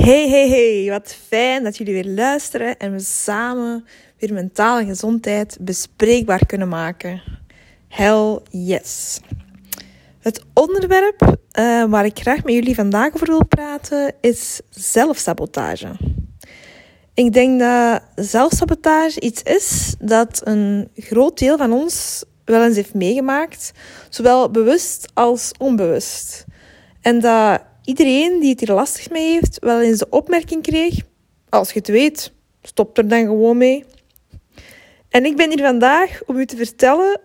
Hey, hey, hey, wat fijn dat jullie weer luisteren en we samen weer mentale gezondheid bespreekbaar kunnen maken. Hell yes. Het onderwerp uh, waar ik graag met jullie vandaag over wil praten is zelfsabotage. Ik denk dat zelfsabotage iets is dat een groot deel van ons wel eens heeft meegemaakt, zowel bewust als onbewust. En dat iedereen die het hier lastig mee heeft, wel eens de opmerking kreeg: Als je het weet, stop er dan gewoon mee. En ik ben hier vandaag om u te vertellen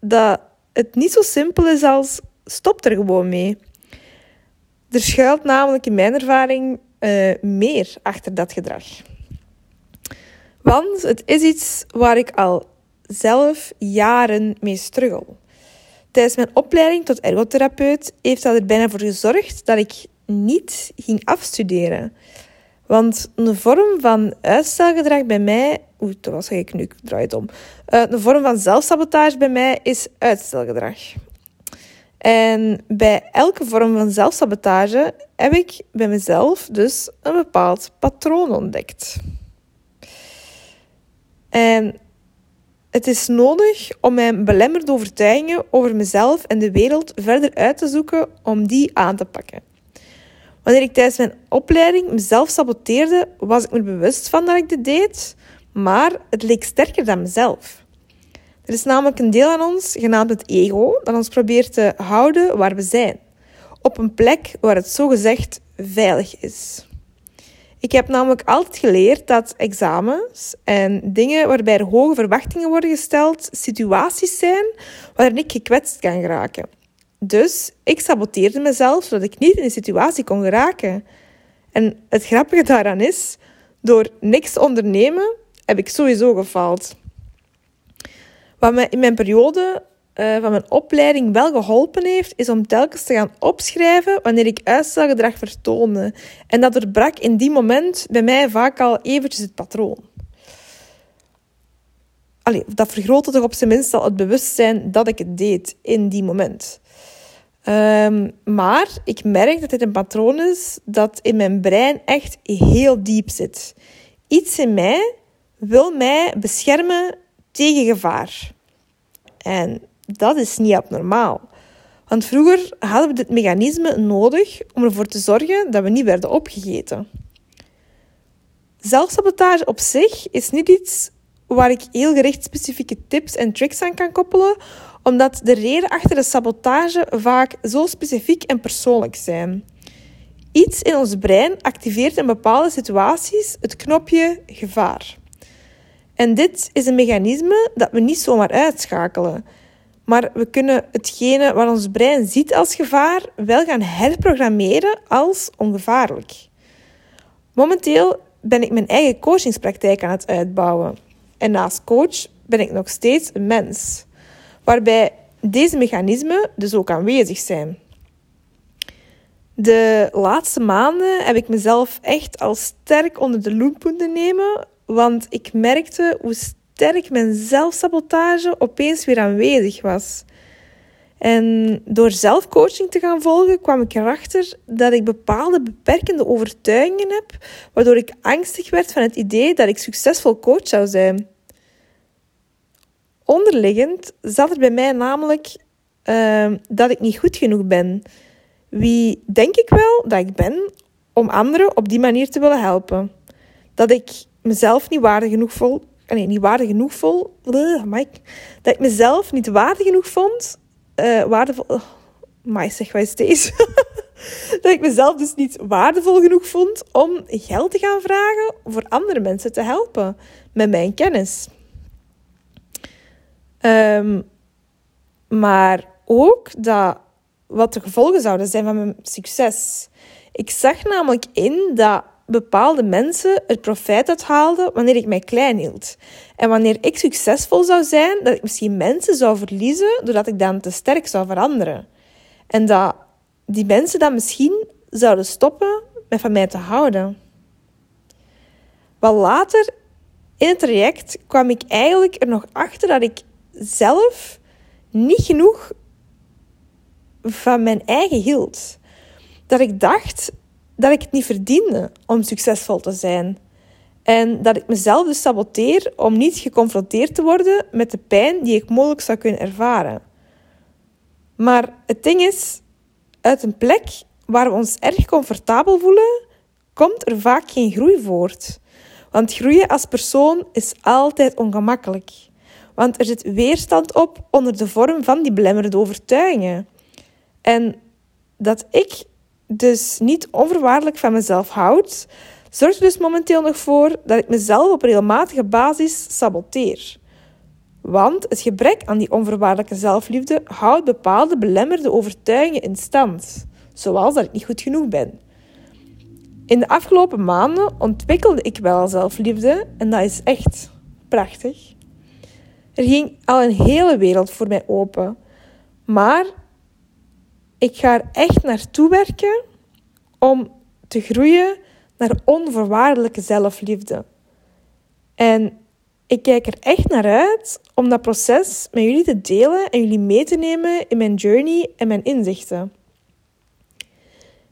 dat het niet zo simpel is als stop er gewoon mee. Er schuilt namelijk in mijn ervaring uh, meer achter dat gedrag. Want het is iets waar ik al zelf jaren mee struggle. Tijdens mijn opleiding tot ergotherapeut heeft dat er bijna voor gezorgd dat ik niet ging afstuderen. Want een vorm van uitstelgedrag bij mij... Oeh, dat was ik nu, ik draai het om. Uh, een vorm van zelfsabotage bij mij is uitstelgedrag. En bij elke vorm van zelfsabotage heb ik bij mezelf dus een bepaald patroon ontdekt. En het is nodig om mijn belemmerde overtuigingen over mezelf en de wereld verder uit te zoeken om die aan te pakken. Wanneer ik tijdens mijn opleiding mezelf saboteerde, was ik me bewust van dat ik dit deed, maar het leek sterker dan mezelf. Er is namelijk een deel aan ons, genaamd het ego, dat ons probeert te houden waar we zijn. Op een plek waar het zogezegd veilig is. Ik heb namelijk altijd geleerd dat examens en dingen waarbij hoge verwachtingen worden gesteld, situaties zijn waarin ik gekwetst kan geraken. Dus ik saboteerde mezelf zodat ik niet in de situatie kon geraken. En het grappige daaraan is, door niks te ondernemen, heb ik sowieso gefaald. Wat in mijn periode van mijn opleiding wel geholpen heeft, is om telkens te gaan opschrijven wanneer ik uitstelgedrag vertoonde. En dat doorbrak in die moment bij mij vaak al eventjes het patroon. Allee, dat vergrootte toch op zijn minst al het bewustzijn dat ik het deed in die moment. Um, maar ik merk dat dit een patroon is dat in mijn brein echt heel diep zit. Iets in mij wil mij beschermen tegen gevaar. En dat is niet abnormaal. Want vroeger hadden we dit mechanisme nodig om ervoor te zorgen dat we niet werden opgegeten. Zelfsabotage op zich is niet iets waar ik heel gericht specifieke tips en tricks aan kan koppelen, omdat de reden achter de sabotage vaak zo specifiek en persoonlijk zijn. Iets in ons brein activeert in bepaalde situaties het knopje gevaar. En dit is een mechanisme dat we niet zomaar uitschakelen. Maar we kunnen hetgene wat ons brein ziet als gevaar wel gaan herprogrammeren als ongevaarlijk. Momenteel ben ik mijn eigen coachingspraktijk aan het uitbouwen. En naast coach ben ik nog steeds een mens, waarbij deze mechanismen dus ook aanwezig zijn. De laatste maanden heb ik mezelf echt al sterk onder de loep moeten nemen, want ik merkte hoe sterk mijn zelfsabotage opeens weer aanwezig was. En door zelfcoaching te gaan volgen kwam ik erachter dat ik bepaalde beperkende overtuigingen heb, waardoor ik angstig werd van het idee dat ik succesvol coach zou zijn. Onderliggend zat er bij mij namelijk uh, dat ik niet goed genoeg ben. Wie denk ik wel dat ik ben om anderen op die manier te willen helpen? Dat ik mezelf niet waardig genoeg vol, nee, niet waardig genoeg vol, dat ik mezelf niet waardig genoeg vond, uh, waardevol, oh, zeg, wat is deze? dat ik mezelf dus niet waardevol genoeg vond om geld te gaan vragen voor andere mensen te helpen met mijn kennis. Um, maar ook dat wat de gevolgen zouden zijn van mijn succes. Ik zag namelijk in dat bepaalde mensen het profijt uithaalden wanneer ik mij klein hield. En wanneer ik succesvol zou zijn, dat ik misschien mensen zou verliezen doordat ik dan te sterk zou veranderen. En dat die mensen dan misschien zouden stoppen met van mij te houden. Wel later in het traject kwam ik eigenlijk er nog achter dat ik zelf niet genoeg van mijn eigen hield. Dat ik dacht dat ik het niet verdiende om succesvol te zijn. En dat ik mezelf dus saboteer om niet geconfronteerd te worden met de pijn die ik mogelijk zou kunnen ervaren. Maar het ding is, uit een plek waar we ons erg comfortabel voelen, komt er vaak geen groei voort. Want groeien als persoon is altijd ongemakkelijk. Want er zit weerstand op onder de vorm van die belemmerende overtuigingen. En dat ik dus niet onvoorwaardelijk van mezelf houd, zorgt er dus momenteel nog voor dat ik mezelf op regelmatige basis saboteer. Want het gebrek aan die onvoorwaardelijke zelfliefde houdt bepaalde belemmerde overtuigingen in stand, zoals dat ik niet goed genoeg ben. In de afgelopen maanden ontwikkelde ik wel zelfliefde en dat is echt prachtig. Er ging al een hele wereld voor mij open. Maar ik ga er echt naartoe werken om te groeien naar onvoorwaardelijke zelfliefde. En ik kijk er echt naar uit om dat proces met jullie te delen en jullie mee te nemen in mijn journey en mijn inzichten.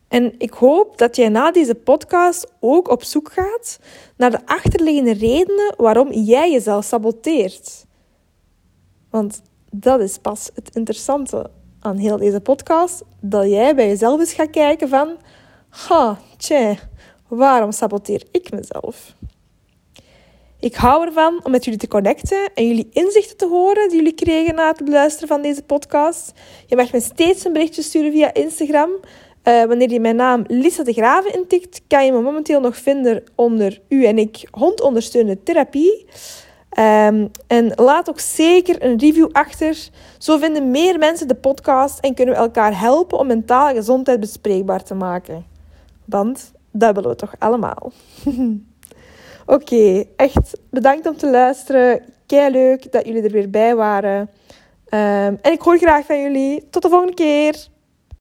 En ik hoop dat jij na deze podcast ook op zoek gaat naar de achterliggende redenen waarom jij jezelf saboteert. Want dat is pas het interessante aan heel deze podcast, dat jij bij jezelf eens gaat kijken van, ha, tje, waarom saboteer ik mezelf? Ik hou ervan om met jullie te connecten en jullie inzichten te horen die jullie kregen na het beluisteren van deze podcast. Je mag me steeds een berichtje sturen via Instagram. Uh, wanneer je mijn naam Lisa de Graven intikt, kan je me momenteel nog vinden onder U en ik hondondersteunende therapie. Um, en laat ook zeker een review achter. Zo vinden meer mensen de podcast en kunnen we elkaar helpen om mentale gezondheid bespreekbaar te maken. Want dat willen we toch allemaal. Oké, echt bedankt om te luisteren. Kei leuk dat jullie er weer bij waren. Um, en ik hoor graag van jullie. Tot de volgende keer.